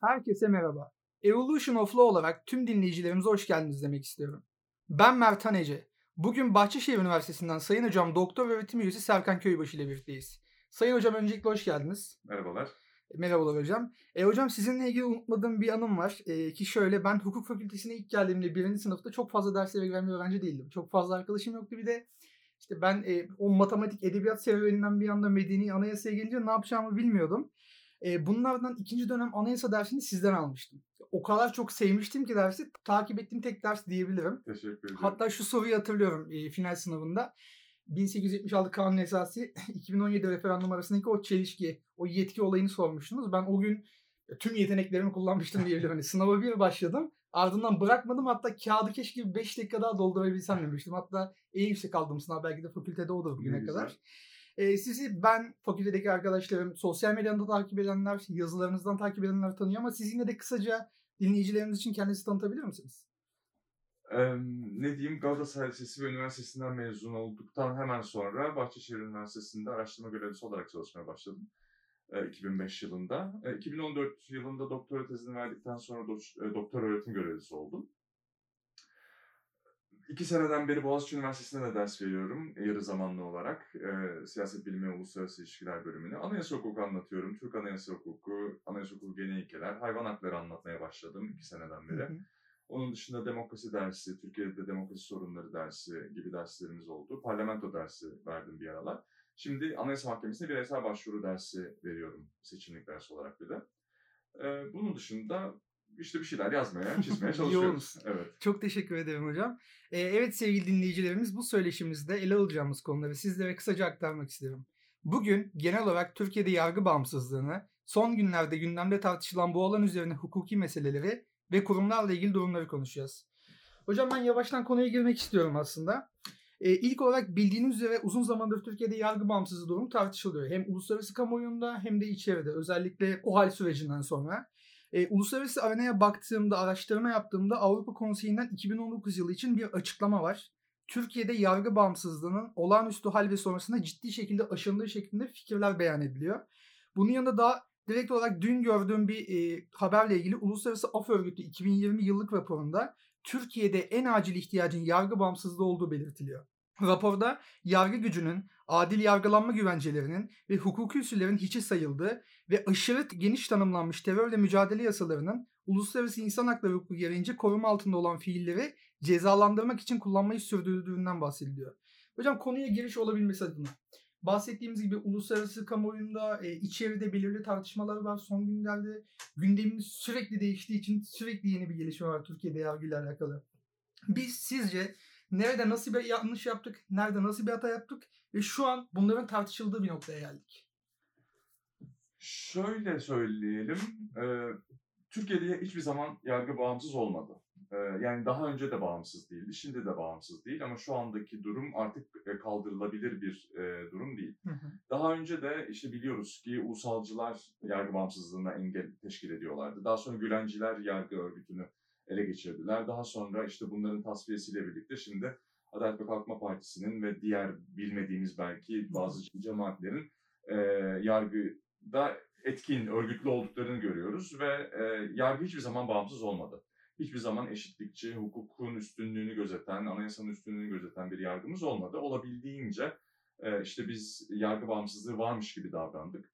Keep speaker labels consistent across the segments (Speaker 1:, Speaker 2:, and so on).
Speaker 1: Herkese merhaba. Evolution of Law olarak tüm dinleyicilerimize hoş geldiniz demek istiyorum. Ben Mert Hanece. Bugün Bahçeşehir Üniversitesi'nden Sayın Hocam Doktor Öğretim Üyesi Serkan Köybaşı ile birlikteyiz. Sayın Hocam öncelikle hoş geldiniz.
Speaker 2: Merhabalar.
Speaker 1: Merhabalar hocam. E, hocam sizinle ilgili unutmadığım bir anım var. E, ki şöyle ben hukuk fakültesine ilk geldiğimde birinci sınıfta çok fazla dersleri veren bir öğrenci değildim. Çok fazla arkadaşım yoktu. Bir de işte ben e, o matematik edebiyat serüveninden bir anda medeni anayasaya gelince ne yapacağımı bilmiyordum. E, bunlardan ikinci dönem anayasa dersini sizden almıştım. O kadar çok sevmiştim ki dersi takip ettiğim tek ders diyebilirim.
Speaker 2: Teşekkür ederim.
Speaker 1: Hatta şu soruyu hatırlıyorum e, final sınavında. 1876 kanun esası 2017 referandum arasındaki o çelişki, o yetki olayını sormuştunuz. Ben o gün tüm yeteneklerimi kullanmıştım diyebilirim. Hani sınava bir başladım. Ardından bırakmadım. Hatta kağıdı keşke 5 dakika daha doldurabilsem demiştim. Hatta en yüksek aldığım sınav belki de fakültede odur bugüne kadar. Ee, sizi ben fakültedeki arkadaşlarım, sosyal medyada takip edenler, yazılarınızdan takip edenler tanıyor ama siz yine de kısaca dinleyicilerimiz için kendinizi tanıtabilir misiniz?
Speaker 2: Ee, ne diyeyim Galatasaray Lisesi ve Üniversitesi'nden mezun olduktan hemen sonra Bahçeşehir Üniversitesi'nde araştırma görevlisi olarak çalışmaya başladım. E, 2005 yılında. E, 2014 yılında doktora tezini verdikten sonra e, doktor öğretim görevlisi oldum. İki seneden beri Boğaziçi Üniversitesi'nde de ders veriyorum yarı zamanlı olarak. E, siyaset bilimi ve uluslararası ilişkiler bölümünü. Anayasa hukuku anlatıyorum. Türk anayasa hukuku, anayasa hukuku genel ilkeler, hayvan hakları anlatmaya başladım iki seneden beri.
Speaker 1: Hı hı.
Speaker 2: Onun dışında demokrasi dersi, Türkiye'de demokrasi sorunları dersi gibi derslerimiz oldu. Parlamento dersi verdim bir aralar. Şimdi Anayasa Mahkemesi'ne bireysel başvuru dersi veriyorum seçimlik dersi olarak bir de. Ee, bunun dışında işte bir şeyler yazmaya, çizmeye çalışıyoruz. evet.
Speaker 1: Çok teşekkür ederim hocam. Ee, evet sevgili dinleyicilerimiz bu söyleşimizde ele alacağımız konuları sizlere kısaca aktarmak isterim. Bugün genel olarak Türkiye'de yargı bağımsızlığını, son günlerde gündemde tartışılan bu alan üzerine hukuki meseleleri ve kurumlarla ilgili durumları konuşacağız. Hocam ben yavaştan konuya girmek istiyorum aslında. Ee, ilk olarak bildiğiniz üzere uzun zamandır Türkiye'de yargı bağımsızlığı durumu tartışılıyor. Hem uluslararası kamuoyunda hem de içeride özellikle o hal sürecinden sonra. Ee, uluslararası arenaya baktığımda, araştırma yaptığımda Avrupa Konseyi'nden 2019 yılı için bir açıklama var. Türkiye'de yargı bağımsızlığının olağanüstü hal ve sonrasında ciddi şekilde aşındığı şeklinde fikirler beyan ediliyor. Bunun yanında daha direkt olarak dün gördüğüm bir e, haberle ilgili Uluslararası Af Örgütü 2020 yıllık raporunda Türkiye'de en acil ihtiyacın yargı bağımsızlığı olduğu belirtiliyor. Raporda yargı gücünün, adil yargılanma güvencelerinin ve hukuki usullerin hiçe sayıldığı ve aşırı geniş tanımlanmış terörle mücadele yasalarının uluslararası insan hakları hukuku gereğince koruma altında olan fiilleri cezalandırmak için kullanmayı sürdürdüğünden bahsediliyor. Hocam konuya giriş olabilmesi adına bahsettiğimiz gibi uluslararası kamuoyunda e, içeride belirli tartışmalar var. Son günlerde gündemimiz sürekli değiştiği için sürekli yeni bir gelişme var Türkiye'de yargıyla alakalı. Biz sizce nerede nasıl bir yanlış yaptık, nerede nasıl bir hata yaptık ve şu an bunların tartışıldığı bir noktaya geldik.
Speaker 2: Şöyle söyleyelim, e, Türkiye'de hiçbir zaman yargı bağımsız olmadı. E, yani daha önce de bağımsız değildi, şimdi de bağımsız değil ama şu andaki durum artık kaldırılabilir bir e, durum değil.
Speaker 1: Hı hı.
Speaker 2: Daha önce de işte biliyoruz ki ulusalcılar yargı bağımsızlığına engel teşkil ediyorlardı. Daha sonra Gülenciler yargı örgütünü ele geçirdiler. Daha sonra işte bunların tasfiyesiyle birlikte şimdi Adalet ve Kalkınma Partisi'nin ve diğer bilmediğimiz belki bazı cemaatlerin e, yargıda etkin, örgütlü olduklarını görüyoruz ve e, yargı hiçbir zaman bağımsız olmadı. Hiçbir zaman eşitlikçi, hukukun üstünlüğünü gözeten, anayasanın üstünlüğünü gözeten bir yargımız olmadı. Olabildiğince e, işte biz yargı bağımsızlığı varmış gibi davrandık.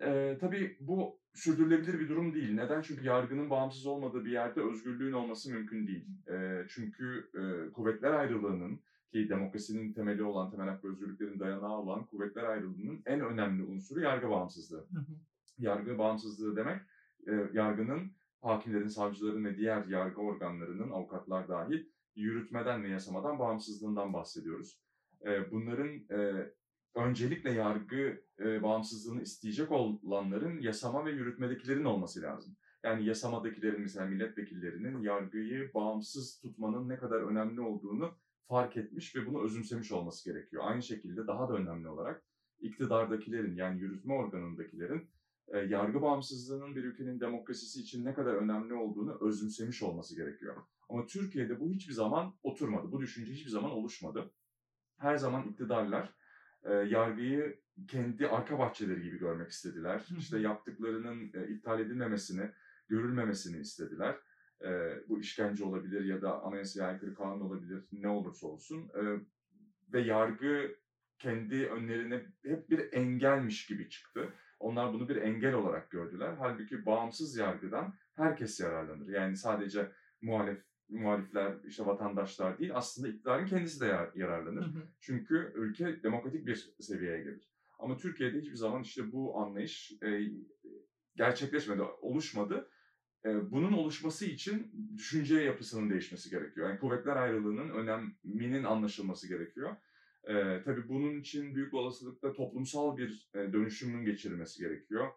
Speaker 2: E, tabii bu sürdürülebilir bir durum değil. Neden? Çünkü yargının bağımsız olmadığı bir yerde özgürlüğün olması mümkün değil. E, çünkü e, kuvvetler ayrılığının ki demokrasinin temeli olan, temel hak ve özgürlüklerin dayanağı olan kuvvetler ayrılığının en önemli unsuru yargı bağımsızlığı.
Speaker 1: Hı hı.
Speaker 2: Yargı bağımsızlığı demek, e, yargının, hakimlerin, savcıların ve diğer yargı organlarının, avukatlar dahil, yürütmeden ve yasamadan bağımsızlığından bahsediyoruz. E, bunların e, öncelikle yargı e, bağımsızlığını isteyecek olanların yasama ve yürütmedekilerin olması lazım. Yani yasamadakilerin mesela milletvekillerinin yargıyı bağımsız tutmanın ne kadar önemli olduğunu fark etmiş ve bunu özümsemiş olması gerekiyor. Aynı şekilde daha da önemli olarak iktidardakilerin yani yürütme organındakilerin e, yargı bağımsızlığının bir ülkenin demokrasisi için ne kadar önemli olduğunu özümsemiş olması gerekiyor. Ama Türkiye'de bu hiçbir zaman oturmadı. Bu düşünce hiçbir zaman oluşmadı. Her zaman iktidarlar e, yargıyı kendi arka bahçeleri gibi görmek istediler. İşte yaptıklarının e, iptal edilmemesini, görülmemesini istediler. E, bu işkence olabilir ya da anayasaya aykırı kanun olabilir ne olursa olsun. E, ve yargı kendi önlerine hep bir engelmiş gibi çıktı. Onlar bunu bir engel olarak gördüler. Halbuki bağımsız yargıdan herkes yararlanır. Yani sadece muhalif muhalifler, işte vatandaşlar değil aslında iktidarın kendisi de yararlanır. Hı hı. Çünkü ülke demokratik bir seviyeye gelir. Ama Türkiye'de hiçbir zaman işte bu anlayış e, gerçekleşmedi, oluşmadı. Bunun oluşması için düşünce yapısının değişmesi gerekiyor. Yani kuvvetler ayrılığının öneminin anlaşılması gerekiyor. E, tabii bunun için büyük olasılıkla toplumsal bir e, dönüşümün geçirilmesi gerekiyor.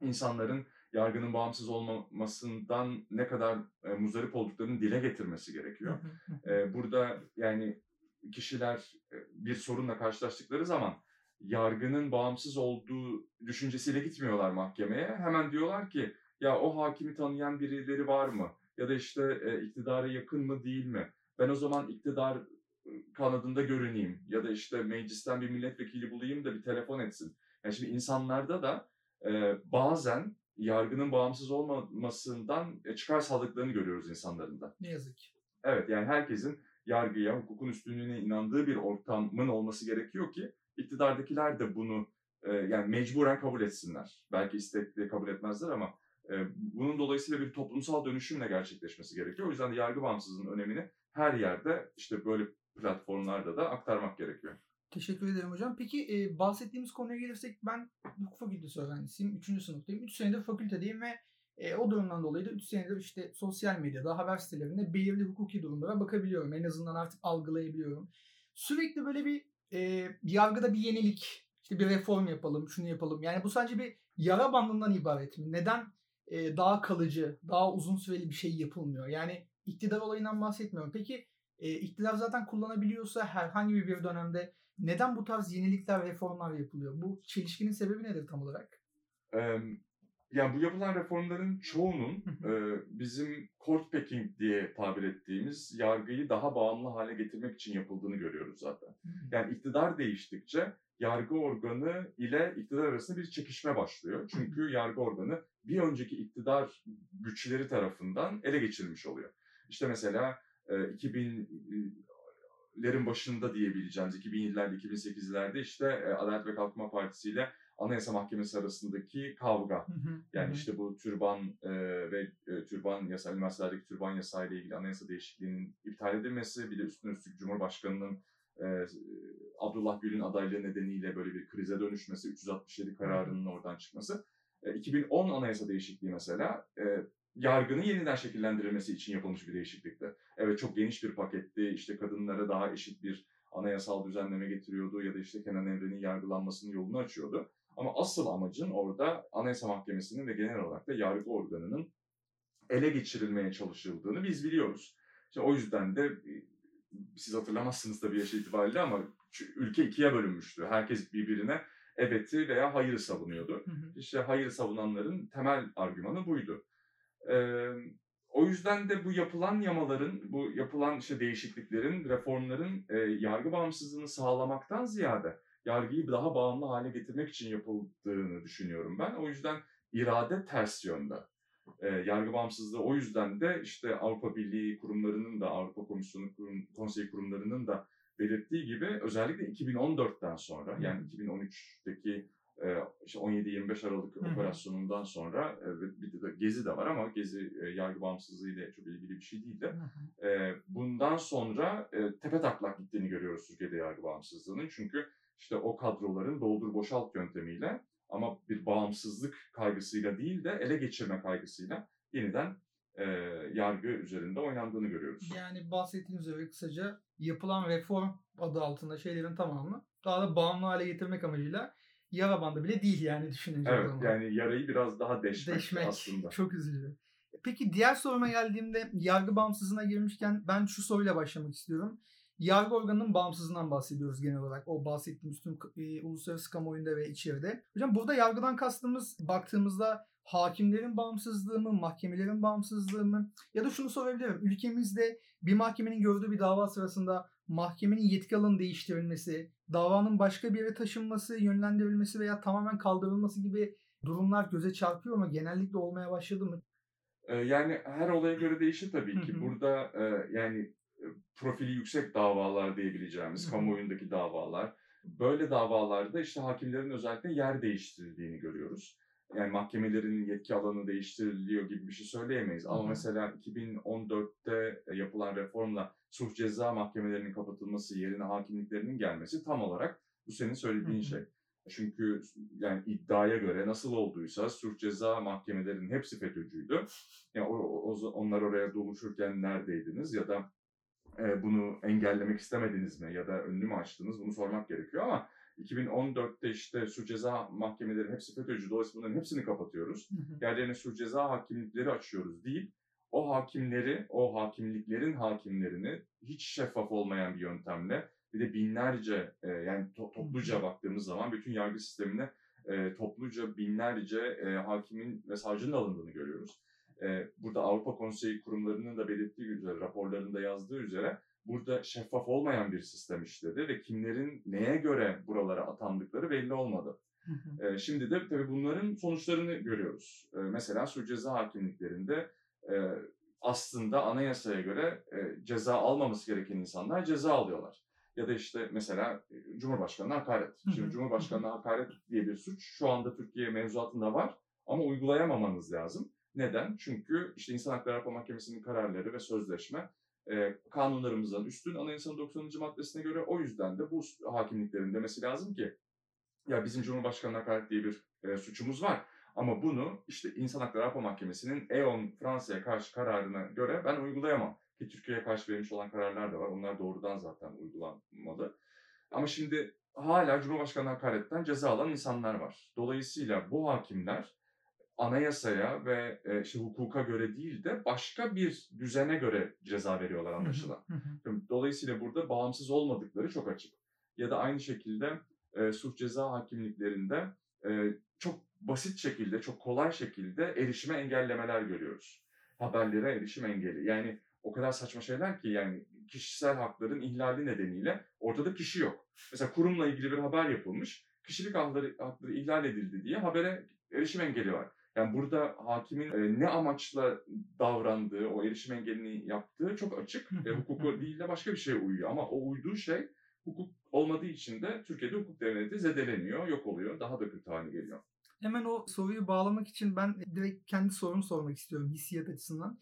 Speaker 2: İnsanların yargının bağımsız olmamasından ne kadar e, muzdarip olduklarını dile getirmesi gerekiyor. e, burada yani kişiler e, bir sorunla karşılaştıkları zaman yargının bağımsız olduğu düşüncesiyle gitmiyorlar mahkemeye. Hemen diyorlar ki ya o hakimi tanıyan birileri var mı? Ya da işte e, iktidara yakın mı değil mi? Ben o zaman iktidar kanadında görüneyim. Ya da işte meclisten bir milletvekili bulayım da bir telefon etsin. Yani şimdi insanlarda da e, bazen yargının bağımsız olmamasından e, çıkar sağlıklarını görüyoruz insanların da.
Speaker 1: Ne yazık ki.
Speaker 2: Evet yani herkesin yargıya, hukukun üstünlüğüne inandığı bir ortamın olması gerekiyor ki iktidardakiler de bunu e, yani mecburen kabul etsinler. Belki istekli kabul etmezler ama bunun dolayısıyla bir toplumsal dönüşümle gerçekleşmesi gerekiyor. O yüzden de yargı bağımsızlığının önemini her yerde işte böyle platformlarda da aktarmak gerekiyor.
Speaker 1: Teşekkür ederim hocam. Peki e, bahsettiğimiz konuya gelirsek ben hukuk fakültesi öğrencisiyim. Üçüncü sınıftayım. Üç senedir fakültedeyim ve e, o durumdan dolayı da üç senedir işte sosyal medyada, haber sitelerinde belirli hukuki durumlara bakabiliyorum. En azından artık algılayabiliyorum. Sürekli böyle bir e, yargıda bir yenilik, işte bir reform yapalım, şunu yapalım. Yani bu sadece bir yara bandından ibaret mi? Neden e, daha kalıcı, daha uzun süreli bir şey yapılmıyor? Yani iktidar olayından bahsetmiyorum. Peki e, iktidar zaten kullanabiliyorsa herhangi bir dönemde neden bu tarz yenilikler, reformlar yapılıyor? Bu çelişkinin sebebi nedir tam olarak?
Speaker 2: Ee, yani bu yapılan reformların çoğunun e, bizim court packing diye tabir ettiğimiz yargıyı daha bağımlı hale getirmek için yapıldığını görüyoruz zaten. Yani iktidar değiştikçe yargı organı ile iktidar arasında bir çekişme başlıyor. Çünkü yargı organı bir önceki iktidar güçleri tarafından ele geçirilmiş oluyor. İşte mesela 2000'lerin başında diyebileceğimiz 2007'lerde 2008'lerde işte Adalet ve Kalkınma Partisi ile Anayasa Mahkemesi arasındaki kavga. Yani işte bu türban e, ve e, türban yasa, üniversitelerdeki türban yasa ile ilgili anayasa değişikliğinin iptal edilmesi, bir de üstüne üstlük Cumhurbaşkanı'nın e, Abdullah Gül'ün adaylığı nedeniyle böyle bir krize dönüşmesi, 367 kararının oradan çıkması. E, 2010 anayasa değişikliği mesela e, yargının yeniden şekillendirilmesi için yapılmış bir değişiklikti. Evet çok geniş bir paketti. İşte kadınlara daha eşit bir anayasal düzenleme getiriyordu ya da işte Kenan Evren'in yargılanmasının yolunu açıyordu. Ama asıl amacın orada Anayasa Mahkemesi'nin ve genel olarak da yargı organının ele geçirilmeye çalışıldığını biz biliyoruz. İşte o yüzden de e, siz hatırlamazsınız tabii yaş itibariyle ama ülke ikiye bölünmüştü. Herkes birbirine evet'i veya hayırı savunuyordu. Hı hı. İşte hayır savunanların temel argümanı buydu. Ee, o yüzden de bu yapılan yamaların, bu yapılan işte değişikliklerin, reformların e, yargı bağımsızlığını sağlamaktan ziyade yargıyı daha bağımlı hale getirmek için yapıldığını düşünüyorum ben. O yüzden irade ters yönde. E, yargı bağımsızlığı o yüzden de işte Avrupa Birliği kurumlarının da Avrupa Komisyonu kurum, konseyi kurumlarının da belirttiği gibi özellikle 2014'ten sonra yani 2013'teki işte 17-25 Aralık Hı-hı. operasyonundan sonra bir de Gezi de var ama Gezi yargı bağımsızlığı ile çok ilgili bir şey değil de bundan sonra tepe taklak gittiğini görüyoruz Türkiye'de yargı bağımsızlığının. Çünkü işte o kadroların doldur boşalt yöntemiyle ama bir bağımsızlık kaygısıyla değil de ele geçirme kaygısıyla yeniden e, yargı üzerinde oynandığını görüyoruz.
Speaker 1: Yani bahsettiğiniz üzere kısaca yapılan reform adı altında şeylerin tamamı daha da bağımlı hale getirmek amacıyla yara bandı bile değil yani düşününce
Speaker 2: evet, o zaman. Yani yarayı biraz daha deşmek, deşmek aslında.
Speaker 1: Çok üzücü. Peki diğer soruma geldiğimde yargı bağımsızlığına girmişken ben şu soruyla başlamak istiyorum. Yargı organının bağımsızlığından bahsediyoruz genel olarak. O bahsettiğimiz tüm e, uluslararası kamuoyunda ve içeride. Hocam burada yargıdan kastımız baktığımızda hakimlerin bağımsızlığı mı, mahkemelerin bağımsızlığı mı? Ya da şunu sorabilirim. Ülkemizde bir mahkemenin gördüğü bir dava sırasında mahkemenin yetki alanı değiştirilmesi, davanın başka bir yere taşınması, yönlendirilmesi veya tamamen kaldırılması gibi durumlar göze çarpıyor ama genellikle olmaya başladı mı?
Speaker 2: Ee, yani her olaya göre değişir tabii ki. Burada e, yani profili yüksek davalar diyebileceğimiz,
Speaker 1: Hı
Speaker 2: kamuoyundaki davalar. Böyle davalarda işte hakimlerin özellikle yer değiştirildiğini görüyoruz. Yani mahkemelerin yetki alanı değiştiriliyor gibi bir şey söyleyemeyiz. Ama
Speaker 1: hı.
Speaker 2: mesela 2014'te yapılan reformla sulh ceza mahkemelerinin kapatılması yerine hakimliklerinin gelmesi tam olarak bu senin söylediğin
Speaker 1: Hı
Speaker 2: şey. Çünkü yani iddiaya göre nasıl olduysa sulh ceza mahkemelerinin hepsi FETÖ'cüydü. Yani o, o- onlar oraya doluşurken neredeydiniz ya da e, bunu engellemek istemediniz mi ya da önünü mü açtınız bunu sormak gerekiyor ama 2014'te işte suç ceza mahkemeleri hepsi FETÖ'cü dolayısıyla bunların hepsini kapatıyoruz.
Speaker 1: Hı hı.
Speaker 2: Yerlerine suç ceza hakimlikleri açıyoruz değil. O hakimleri, o hakimliklerin hakimlerini hiç şeffaf olmayan bir yöntemle bir de binlerce e, yani to- topluca baktığımız zaman bütün yargı sistemine e, topluca binlerce e, hakimin ve savcının alındığını görüyoruz. E, burada Avrupa Konseyi kurumlarının da belirttiği üzere, raporlarında yazdığı üzere burada şeffaf olmayan bir sistem işledi ve kimlerin neye göre buralara atandıkları belli olmadı.
Speaker 1: Hı hı.
Speaker 2: E, şimdi de tabii bunların sonuçlarını görüyoruz. E, mesela suç ceza hakimliklerinde e, aslında anayasaya göre e, ceza almaması gereken insanlar ceza alıyorlar. Ya da işte mesela e, Cumhurbaşkanı'na hakaret. Şimdi Cumhurbaşkanı'na hakaret diye bir suç şu anda Türkiye mevzuatında var ama uygulayamamanız lazım. Neden? Çünkü işte İnsan Hakları Avrupa Mahkemesi'nin kararları ve sözleşme e, kanunlarımızdan üstün anayasanın 90. maddesine göre o yüzden de bu hakimliklerin demesi lazım ki ya bizim Cumhurbaşkanı'na hakaret diye bir e, suçumuz var. Ama bunu işte İnsan Hakları Avrupa Mahkemesi'nin E.ON Fransa'ya karşı kararına göre ben uygulayamam. Ki Türkiye'ye karşı verilmiş olan kararlar da var. Onlar doğrudan zaten uygulanmalı. Ama şimdi hala Cumhurbaşkanı hakaretten ceza alan insanlar var. Dolayısıyla bu hakimler anayasaya ve e, işte hukuka göre değil de başka bir düzene göre ceza veriyorlar anlaşılan. Dolayısıyla burada bağımsız olmadıkları çok açık. Ya da aynı şekilde e, suç ceza hakimliklerinde e, çok basit şekilde, çok kolay şekilde erişime engellemeler görüyoruz. Haberlere erişim engeli. Yani o kadar saçma şeyler ki yani kişisel hakların ihlali nedeniyle ortada kişi yok. Mesela kurumla ilgili bir haber yapılmış. Kişilik hakları, hakları ihlal edildi diye habere erişim engeli var. Yani burada hakimin e, ne amaçla davrandığı, o erişim engelini yaptığı çok açık. E, hukuku değil de başka bir şeye uyuyor. Ama o uyduğu şey hukuk olmadığı için de Türkiye'de hukuk devleti zedeleniyor, yok oluyor, daha da kötü hale geliyor.
Speaker 1: Hemen o soruyu bağlamak için ben direkt kendi sorumu sormak istiyorum hissiyat açısından.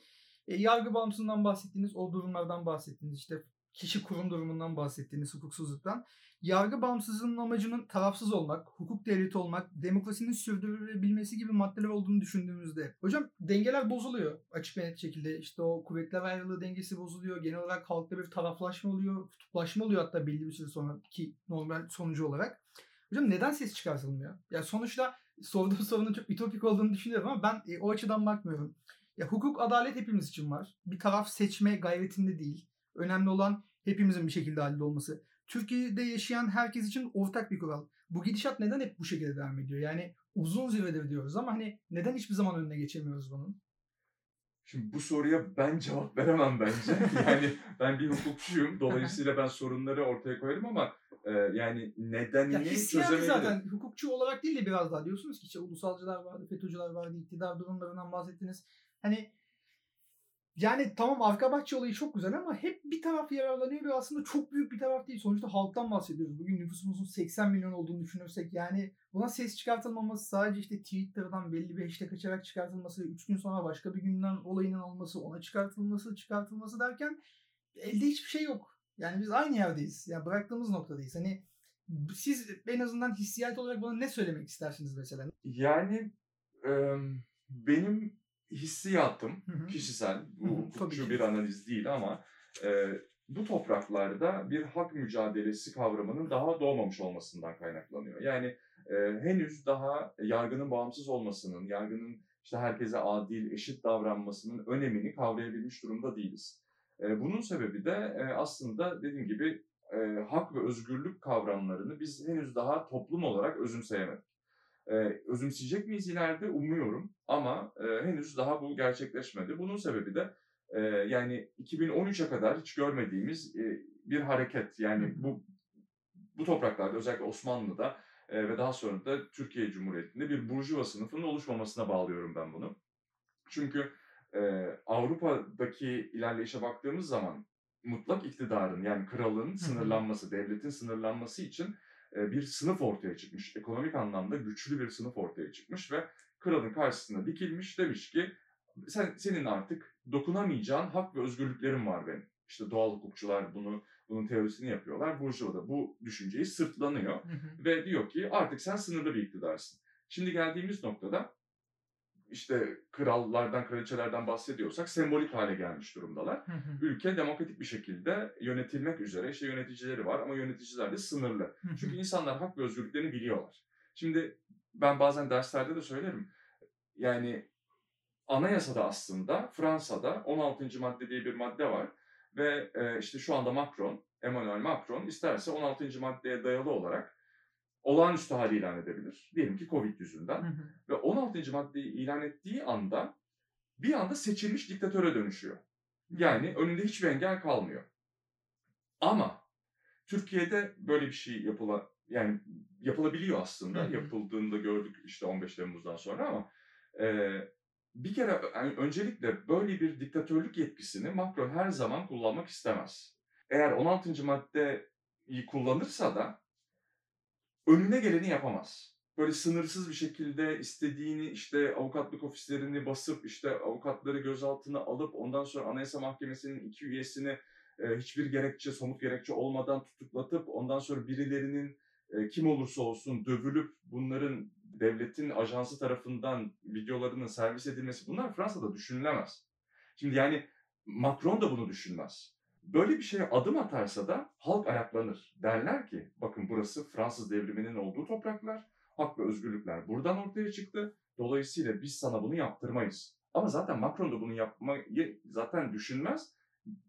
Speaker 1: E, yargı bağımsızlığından bahsettiğiniz, o durumlardan bahsettiğiniz, işte kişi kurum durumundan bahsettiğiniz hukuksuzluktan. Yargı bağımsızlığının amacının tarafsız olmak, hukuk devleti olmak, demokrasinin sürdürülebilmesi gibi maddeler olduğunu düşündüğümüzde. Hocam dengeler bozuluyor açık ve net şekilde. İşte o kuvvetler ayrılığı dengesi bozuluyor. Genel olarak halkta bir taraflaşma oluyor, kutuplaşma oluyor hatta belli bir süre sonra ki normal sonucu olarak. Hocam neden ses çıkartılmıyor? Ya sonuçta sorduğum sorunun çok ütopik olduğunu düşünüyorum ama ben e, o açıdan bakmıyorum. Ya hukuk, adalet hepimiz için var. Bir taraf seçme gayretinde değil. Önemli olan hepimizin bir şekilde adil olması. Türkiye'de yaşayan herkes için ortak bir kural. Bu gidişat neden hep bu şekilde devam ediyor? Yani uzun süredir diyoruz ama hani neden hiçbir zaman önüne geçemiyoruz bunun?
Speaker 2: Şimdi bu soruya ben cevap veremem bence. Yani ben bir hukukçuyum. Dolayısıyla ben sorunları ortaya koyarım ama e, yani
Speaker 1: Ya
Speaker 2: nedenini
Speaker 1: hissiyatı
Speaker 2: çözemeyelim.
Speaker 1: zaten hukukçu olarak değil de biraz daha diyorsunuz ki işte ulusalcılar vardı, FETÖ'cüler vardı, iktidar durumlarından bahsettiniz. Hani yani tamam arka bahçe olayı çok güzel ama hep bir taraf yararlanıyor ve aslında çok büyük bir taraf değil. Sonuçta halktan bahsediyoruz. Bugün nüfusumuzun 80 milyon olduğunu düşünürsek yani buna ses çıkartılmaması sadece işte Twitter'dan belli bir hashtag açarak çıkartılması, 3 gün sonra başka bir günden olayının olması, ona çıkartılması, çıkartılması derken elde hiçbir şey yok. Yani biz aynı yerdeyiz. Yani bıraktığımız noktadayız. Hani siz en azından hissiyat olarak bana ne söylemek istersiniz mesela?
Speaker 2: Yani e, benim hissiyatım
Speaker 1: Hı hı.
Speaker 2: kişisel, bu hukukçu bir analiz değil ama e, bu topraklarda bir hak mücadelesi kavramının daha doğmamış olmasından kaynaklanıyor. Yani e, henüz daha yargının bağımsız olmasının, yargının işte herkese adil, eşit davranmasının önemini kavrayabilmiş durumda değiliz. E, bunun sebebi de e, aslında dediğim gibi e, hak ve özgürlük kavramlarını biz henüz daha toplum olarak özümseyemedik. Ee, özümseyecek miyiz ileride umuyorum ama e, henüz daha bu gerçekleşmedi. Bunun sebebi de e, yani 2013'e kadar hiç görmediğimiz e, bir hareket. Yani bu bu topraklarda özellikle Osmanlı'da e, ve daha sonra da Türkiye Cumhuriyeti'nde bir burjuva sınıfının oluşmamasına bağlıyorum ben bunu. Çünkü e, Avrupa'daki ilerleyişe baktığımız zaman mutlak iktidarın yani kralın sınırlanması, devletin sınırlanması için e, bir sınıf ortaya çıkmış. Ekonomik anlamda güçlü bir sınıf ortaya çıkmış ve kralın karşısına dikilmiş demiş ki sen senin artık dokunamayacağın hak ve özgürlüklerin var benim. İşte doğal hukukçular bunu bunun teorisini yapıyorlar. Burjuva da bu düşünceyi sırtlanıyor ve diyor ki artık sen sınırlı bir iktidarsın. Şimdi geldiğimiz noktada işte krallardan, kraliçelerden bahsediyorsak sembolik hale gelmiş durumdalar. Ülke demokratik bir şekilde yönetilmek üzere işte yöneticileri var ama yöneticiler de sınırlı. Çünkü insanlar hak ve özgürlüklerini biliyorlar. Şimdi ben bazen derslerde de söylerim. Yani anayasada aslında Fransa'da 16. madde diye bir madde var ve işte şu anda Macron, Emmanuel Macron isterse 16. maddeye dayalı olarak olağanüstü hali ilan edebilir. Diyelim ki Covid yüzünden. Hı hı. Ve 16. maddeyi ilan ettiği anda bir anda seçilmiş diktatöre dönüşüyor. Yani önünde hiçbir engel kalmıyor. Ama Türkiye'de böyle bir şey yapıla yani yapılabiliyor aslında. Hı hı. Yapıldığında gördük işte 15 Temmuz'dan sonra ama e, bir kere yani öncelikle böyle bir diktatörlük yetkisini Macron her zaman kullanmak istemez. Eğer 16. maddeyi kullanırsa da önüne geleni yapamaz. Böyle sınırsız bir şekilde istediğini işte avukatlık ofislerini basıp işte avukatları gözaltına alıp ondan sonra Anayasa Mahkemesi'nin iki üyesini e, hiçbir gerekçe, somut gerekçe olmadan tutuklatıp ondan sonra birilerinin e, kim olursa olsun dövülüp bunların devletin ajansı tarafından videolarının servis edilmesi bunlar Fransa'da düşünülemez. Şimdi yani Macron da bunu düşünmez. Böyle bir şeye adım atarsa da halk ayaklanır. Derler ki bakın burası Fransız devriminin olduğu topraklar, hak ve özgürlükler buradan ortaya çıktı. Dolayısıyla biz sana bunu yaptırmayız. Ama zaten Macron da bunu yapmayı zaten düşünmez.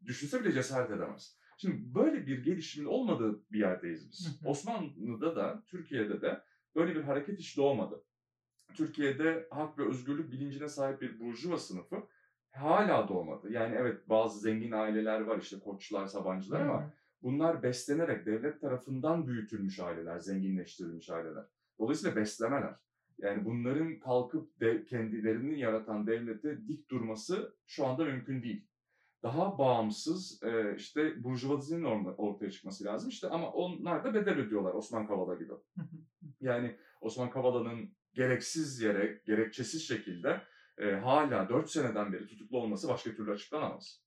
Speaker 2: Düşünse bile cesaret edemez. Şimdi böyle bir gelişimin olmadığı bir yerdeyiz biz. Osmanlı'da da Türkiye'de de böyle bir hareket hiç doğmadı. Türkiye'de hak ve özgürlük bilincine sahip bir burjuva sınıfı hala doğmadı. Yani evet bazı zengin aileler var işte koçlar, sabancılar ama bunlar beslenerek devlet tarafından büyütülmüş aileler, zenginleştirilmiş aileler. Dolayısıyla beslemeler. Yani bunların kalkıp de, kendilerini yaratan devlete dik durması şu anda mümkün değil. Daha bağımsız e, işte burjuvazinin ortaya çıkması lazım. İşte ama onlar da bedel ödüyorlar Osman Kavala gibi. yani Osman Kavala'nın gereksiz yere, gerekçesiz şekilde e, hala 4 seneden beri tutuklu olması başka türlü açıklanamaz.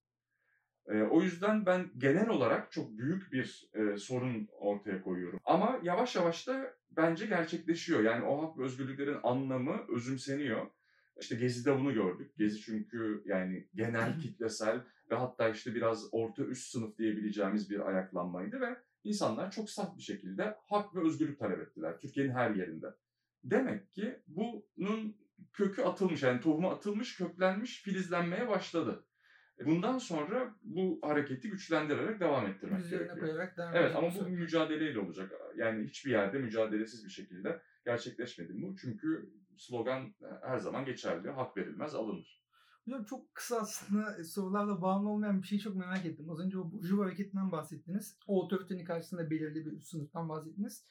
Speaker 2: E, o yüzden ben genel olarak çok büyük bir e, sorun ortaya koyuyorum. Ama yavaş yavaş da bence gerçekleşiyor. Yani o hak ve özgürlüklerin anlamı özümseniyor. İşte Gezi'de bunu gördük. Gezi çünkü yani genel kitlesel ve hatta işte biraz orta üst sınıf diyebileceğimiz bir ayaklanmaydı ve insanlar çok saf bir şekilde hak ve özgürlük talep ettiler Türkiye'nin her yerinde. Demek ki bunun kökü atılmış yani tohumu atılmış, köklenmiş, filizlenmeye başladı. E, bundan sonra bu hareketi güçlendirerek devam ettirmek
Speaker 1: Üzerine
Speaker 2: gerekiyor.
Speaker 1: koyarak devam
Speaker 2: Evet ama bu bir mücadeleyle olacak. Yani hiçbir yerde mücadelesiz bir şekilde gerçekleşmedi bu. Çünkü slogan e, her zaman geçerli. Hak verilmez, alınır.
Speaker 1: Hocam çok kısa aslında e, sorularla bağımlı olmayan bir şeyi çok merak ettim. Az önce o Burjuva hareketinden bahsettiniz. O otoritenin karşısında belirli bir sınıftan bahsettiniz.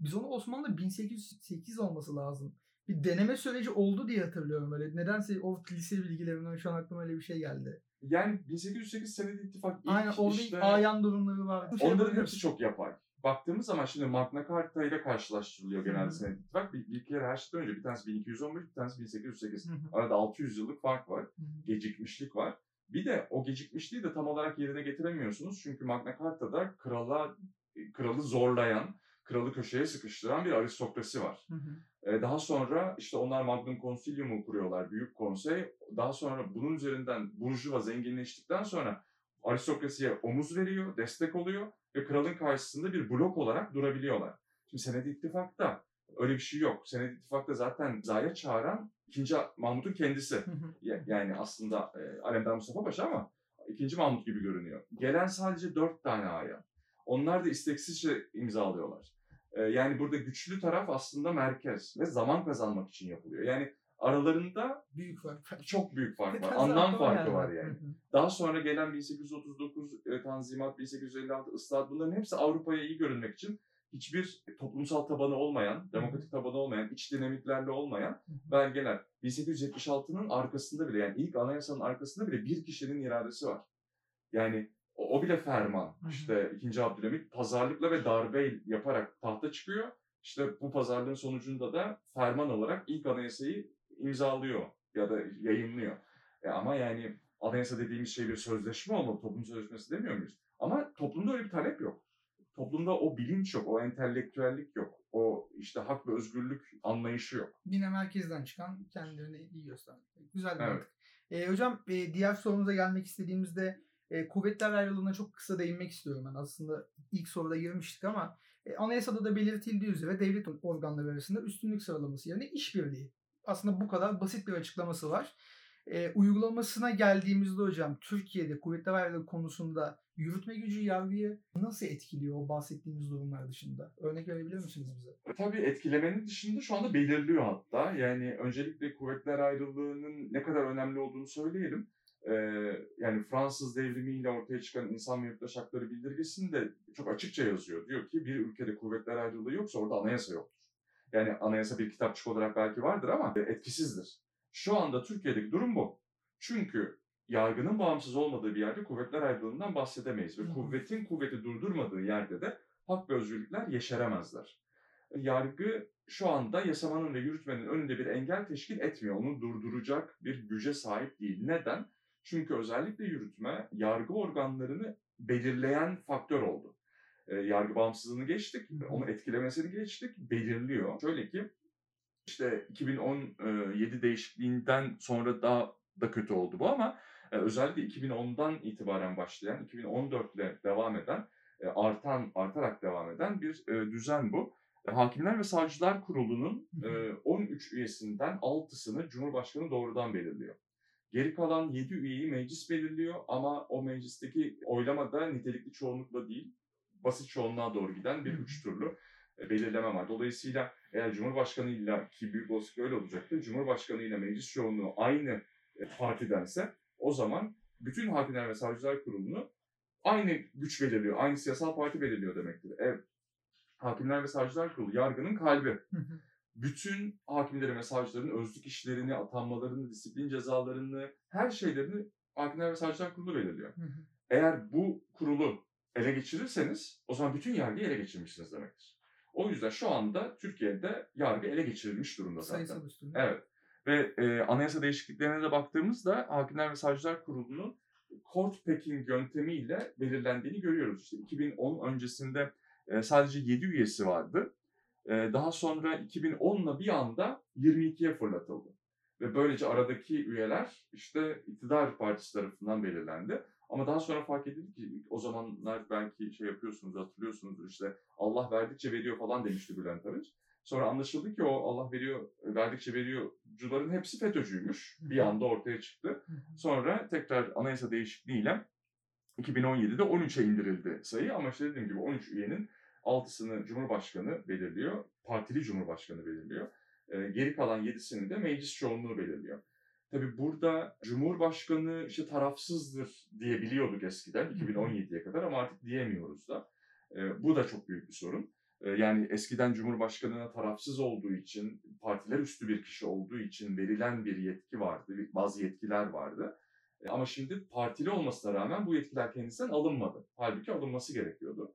Speaker 1: Biz onu Osmanlı 1808 olması lazım bir deneme süreci oldu diye hatırlıyorum böyle. Nedense o lise bilgilerimden şu an aklıma öyle bir şey geldi.
Speaker 2: Yani 1808 senedi ittifak ilk
Speaker 1: Aynen orada işte, ayan durumları var.
Speaker 2: Şey onların hepsi hepsi çok yapay. Baktığımız zaman şimdi Magna Carta ile karşılaştırılıyor genelde senedi ittifak. Bir, bir kere her şeyden önce bir tanesi 1215, bir tanesi 1808. Arada 600 yıllık fark var. Gecikmişlik var. Bir de o gecikmişliği de tam olarak yerine getiremiyorsunuz. Çünkü Magna Carta'da krala kralı zorlayan, kralı köşeye sıkıştıran bir aristokrasi var. Hı hı. Daha sonra işte onlar Magnum Concilium'u kuruyorlar, Büyük Konsey. Daha sonra bunun üzerinden Burjuva zenginleştikten sonra aristokrasiye omuz veriyor, destek oluyor ve kralın karşısında bir blok olarak durabiliyorlar. Şimdi Senet İttifak'ta öyle bir şey yok. Senet İttifak'ta zaten zaya çağıran ikinci Mahmut'un kendisi. yani aslında e, Alemdar Mustafa Paşa ama ikinci Mahmut gibi görünüyor. Gelen sadece dört tane aya. Onlar da isteksizce imzalıyorlar. Ee, yani burada güçlü taraf aslında merkez ve zaman kazanmak için yapılıyor. Yani aralarında
Speaker 1: büyük fark var.
Speaker 2: Çok büyük fark var. Anlam farkı var yani. Daha sonra gelen 1839 e, Tanzimat, 1856 ıslahat bunların hepsi Avrupa'ya iyi görünmek için hiçbir toplumsal tabanı olmayan, demokratik tabanı olmayan, iç dinamiklerle olmayan belgeler. 1876'nın arkasında bile yani ilk anayasanın arkasında bile bir kişinin iradesi var. Yani o, o bile ferman.
Speaker 1: Hı hı.
Speaker 2: İşte 2. Abdülhamit pazarlıkla ve darbe yaparak tahta çıkıyor. İşte bu pazarlığın sonucunda da ferman olarak ilk anayasayı imzalıyor ya da yayınlıyor. E ama yani anayasa dediğimiz şey bir sözleşme olmalı, toplum sözleşmesi demiyor muyuz? Ama toplumda öyle bir talep yok. Toplumda o bilinç yok, o entelektüellik yok, o işte hak ve özgürlük anlayışı yok.
Speaker 1: Yine merkezden çıkan kendilerini iyi göstermek. Güzel bir
Speaker 2: Evet.
Speaker 1: mantık. E, hocam e, diğer sorumuza gelmek istediğimizde e, kuvvetler ayrılığına çok kısa değinmek istiyorum ben. Aslında ilk soruda girmiştik ama e, anayasada da belirtildiği üzere devlet organları arasında üstünlük sıralaması yerine işbirliği. Aslında bu kadar basit bir açıklaması var. E, uygulamasına geldiğimizde hocam Türkiye'de kuvvetler ayrılığı konusunda yürütme gücü yargıyı nasıl etkiliyor o bahsettiğimiz durumlar dışında? Örnek verebilir misiniz bize?
Speaker 2: Tabii etkilemenin dışında şu anda belirliyor hatta. Yani öncelikle kuvvetler ayrılığının ne kadar önemli olduğunu söyleyelim. Ee, yani Fransız devrimiyle ortaya çıkan insan ve yurttaş hakları bildirgesinde çok açıkça yazıyor. Diyor ki bir ülkede kuvvetler ayrılığı yoksa orada anayasa yoktur. Yani anayasa bir kitapçık olarak belki vardır ama etkisizdir. Şu anda Türkiye'deki durum bu. Çünkü yargının bağımsız olmadığı bir yerde kuvvetler ayrılığından bahsedemeyiz. Ve
Speaker 1: hı.
Speaker 2: kuvvetin kuvveti durdurmadığı yerde de hak ve özgürlükler yeşeremezler. Yargı şu anda yasamanın ve yürütmenin önünde bir engel teşkil etmiyor. Onu durduracak bir güce sahip değil. Neden? Çünkü özellikle yürütme yargı organlarını belirleyen faktör oldu. E, yargı bağımsızlığını geçtik, onu etkilemesini geçtik, belirliyor. Şöyle ki işte 2017 değişikliğinden sonra daha da kötü oldu bu ama e, özellikle 2010'dan itibaren başlayan, 2014 ile devam eden, e, artan, artarak devam eden bir e, düzen bu. E, Hakimler ve Savcılar Kurulu'nun
Speaker 1: Hı hı.
Speaker 2: e, 13 üyesinden 6'sını Cumhurbaşkanı doğrudan belirliyor. Geri kalan 7 üyeyi meclis belirliyor ama o meclisteki oylama da nitelikli çoğunlukla değil, basit çoğunluğa doğru giden bir üç turlu e, belirleme var. Dolayısıyla eğer Cumhurbaşkanı'yla ki büyük olasılıkla öyle olacaktır, Cumhurbaşkanı'yla meclis çoğunluğu aynı e, partidense o zaman bütün Hakimler ve Savcılar Kurulu'nu aynı güç belirliyor, aynı siyasal parti belirliyor demektir. Evet. Hakimler ve Savcılar Kurulu yargının kalbi
Speaker 1: Hı hı.
Speaker 2: Bütün hakimlerin ve savcıların özlük işlerini, atanmalarını, disiplin cezalarını, her şeylerini Hakimler ve Savcılar Kurulu belirliyor.
Speaker 1: Hı hı.
Speaker 2: Eğer bu kurulu ele geçirirseniz o zaman bütün yargıyı ele geçirmişsiniz demektir. O yüzden şu anda Türkiye'de yargı ele geçirilmiş durumda zaten.
Speaker 1: Sayısal üstünlük.
Speaker 2: Evet. Ve e, anayasa değişikliklerine de baktığımızda Hakimler ve Savcılar Kurulu'nun court packing yöntemiyle belirlendiğini görüyoruz. İşte 2010 öncesinde e, sadece 7 üyesi vardı. E, daha sonra 2010'la bir anda 22'ye fırlatıldı. Ve böylece aradaki üyeler işte iktidar partisi tarafından belirlendi. Ama daha sonra fark edildi ki o zamanlar belki şey yapıyorsunuz hatırlıyorsunuzdur işte Allah verdikçe veriyor falan demişti Bülent Arınç. Sonra anlaşıldı ki o Allah veriyor, verdikçe veriyorcuların hepsi FETÖ'cüymüş. Bir anda ortaya çıktı. Sonra tekrar anayasa değişikliğiyle 2017'de 13'e indirildi sayı ama işte dediğim gibi 13 üyenin 6'sını Cumhurbaşkanı belirliyor, partili Cumhurbaşkanı belirliyor. Ee, geri kalan 7'sini de meclis çoğunluğu belirliyor. Tabii burada Cumhurbaşkanı işte tarafsızdır diye biliyorduk eskiden 2017'ye kadar ama artık diyemiyoruz da. Ee, bu da çok büyük bir sorun. Ee, yani eskiden Cumhurbaşkanı'na tarafsız olduğu için, partiler üstü bir kişi olduğu için verilen bir yetki vardı, bazı yetkiler vardı. E, Ama şimdi partili olmasına rağmen bu yetkiler kendisinden alınmadı. Halbuki alınması gerekiyordu.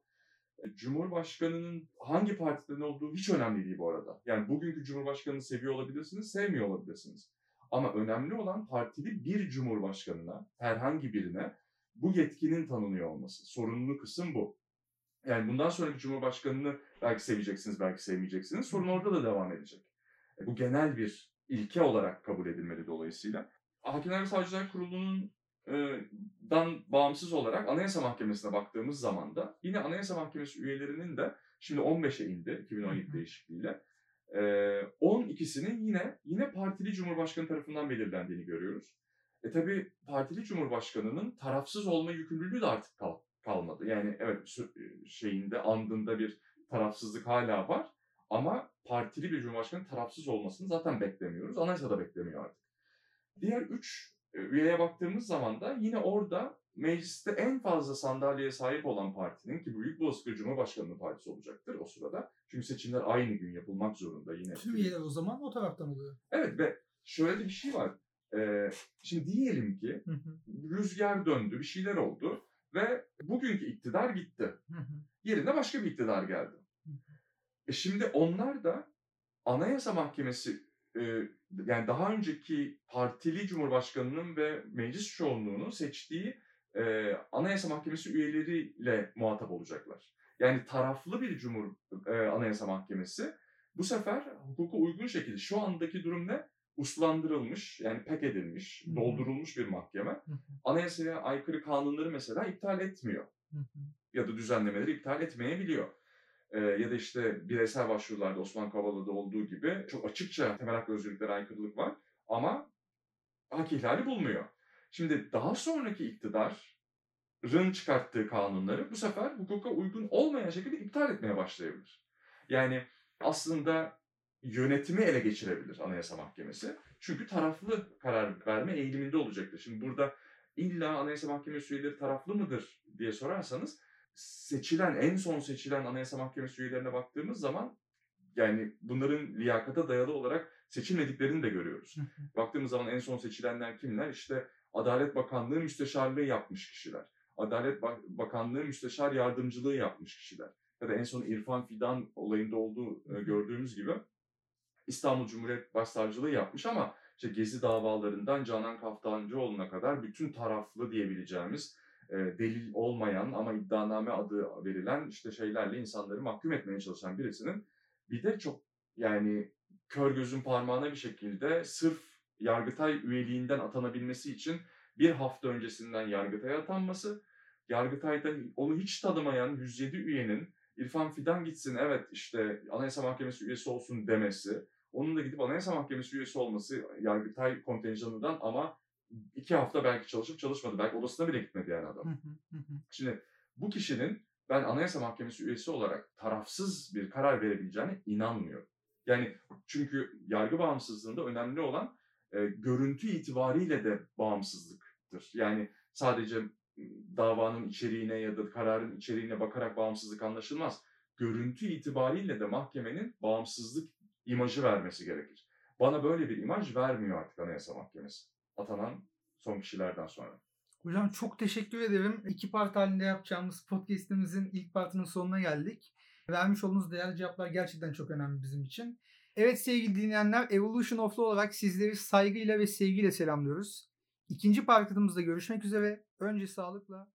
Speaker 2: Cumhurbaşkanının hangi partiden olduğu hiç önemli değil bu arada. Yani bugünkü Cumhurbaşkanını seviyor olabilirsiniz, sevmiyor olabilirsiniz. Ama önemli olan partili bir Cumhurbaşkanına, herhangi birine bu yetkinin tanınıyor olması. Sorunlu kısım bu. Yani bundan sonraki Cumhurbaşkanını belki seveceksiniz, belki sevmeyeceksiniz. Sorun orada da devam edecek. E, Bu genel bir ilke olarak kabul edilmeli dolayısıyla. Hakimler ve Savcılar Kurulu'nun dan bağımsız olarak Anayasa Mahkemesi'ne baktığımız zaman da yine Anayasa Mahkemesi üyelerinin de şimdi 15'e indi 2017
Speaker 1: Hı hı.
Speaker 2: değişikliğiyle. E, 12'sinin yine yine partili Cumhurbaşkanı tarafından belirlendiğini görüyoruz. E tabi partili Cumhurbaşkanı'nın tarafsız olma yükümlülüğü de artık kal- kalmadı. Yani evet sü- şeyinde andında bir tarafsızlık hala var ama partili bir Cumhurbaşkanı tarafsız olmasını zaten beklemiyoruz. Anayasa da beklemiyor artık. Diğer üç e, üyeye baktığımız zaman da yine orada mecliste en fazla sandalyeye sahip olan partinin ki Büyük Bozkır Cumhurbaşkanlığı Partisi olacaktır o sırada. Çünkü seçimler aynı gün yapılmak zorunda yine.
Speaker 1: Tüm üyeler o zaman o taraftan oluyor.
Speaker 2: Evet ve şöyle de bir şey var. Ee, şimdi diyelim ki rüzgar döndü, bir şeyler oldu ve bugünkü iktidar gitti. Yerine başka bir iktidar geldi. E şimdi onlar da Anayasa Mahkemesi e, yani daha önceki partili cumhurbaşkanının ve meclis çoğunluğunun seçtiği e, Anayasa Mahkemesi üyeleriyle muhatap olacaklar. Yani taraflı bir cumhur e, Anayasa Mahkemesi bu sefer hukuka uygun şekilde şu andaki durum ne? Uslandırılmış yani pek edilmiş, doldurulmuş bir mahkeme.
Speaker 1: Hı hı.
Speaker 2: Anayasaya aykırı kanunları mesela iptal etmiyor ya da düzenlemeleri iptal etmeyebiliyor. Ee, ya da işte bireysel başvurularda Osman Kavala'da olduğu gibi çok açıkça temel hak ve özgürlüklere aykırılık var ama hak ihlali bulmuyor. Şimdi daha sonraki iktidarın çıkarttığı kanunları bu sefer hukuka uygun olmayan şekilde iptal etmeye başlayabilir. Yani aslında yönetimi ele geçirebilir Anayasa Mahkemesi. Çünkü taraflı karar verme eğiliminde olacaktır. Şimdi burada illa Anayasa Mahkemesi üyeleri taraflı mıdır diye sorarsanız seçilen, en son seçilen Anayasa Mahkemesi üyelerine baktığımız zaman yani bunların liyakata dayalı olarak seçilmediklerini de görüyoruz. Baktığımız zaman en son seçilenler kimler? İşte Adalet Bakanlığı müsteşarlığı yapmış kişiler. Adalet Bak- Bakanlığı müsteşar yardımcılığı yapmış kişiler. Ya da en son İrfan Fidan olayında olduğu e, gördüğümüz gibi İstanbul Cumhuriyet Başsavcılığı yapmış ama işte Gezi davalarından Canan Kaftancıoğlu'na kadar bütün taraflı diyebileceğimiz e, delil olmayan ama iddianame adı verilen işte şeylerle insanları mahkum etmeye çalışan birisinin bir de çok yani kör gözün parmağına bir şekilde sırf Yargıtay üyeliğinden atanabilmesi için bir hafta öncesinden Yargıtay'a atanması, Yargıtay'da onu hiç tanımayan 107 üyenin İrfan Fidan gitsin evet işte Anayasa Mahkemesi üyesi olsun demesi, onun da gidip Anayasa Mahkemesi üyesi olması Yargıtay kontenjanından ama iki hafta belki çalışıp çalışmadı. Belki odasına bile gitmedi yani adam. Şimdi bu kişinin ben Anayasa Mahkemesi üyesi olarak tarafsız bir karar verebileceğine inanmıyorum. Yani çünkü yargı bağımsızlığında önemli olan e, görüntü itibariyle de bağımsızlıktır. Yani sadece davanın içeriğine ya da kararın içeriğine bakarak bağımsızlık anlaşılmaz. Görüntü itibariyle de mahkemenin bağımsızlık imajı vermesi gerekir. Bana böyle bir imaj vermiyor artık Anayasa Mahkemesi. Atanan son kişilerden sonra.
Speaker 1: Hocam çok teşekkür ederim. İki part halinde yapacağımız podcastimizin ilk partının sonuna geldik. Vermiş olduğunuz değerli cevaplar gerçekten çok önemli bizim için. Evet sevgili dinleyenler Evolution of Law olarak sizleri saygıyla ve sevgiyle selamlıyoruz. İkinci partımızda görüşmek üzere. Önce sağlıkla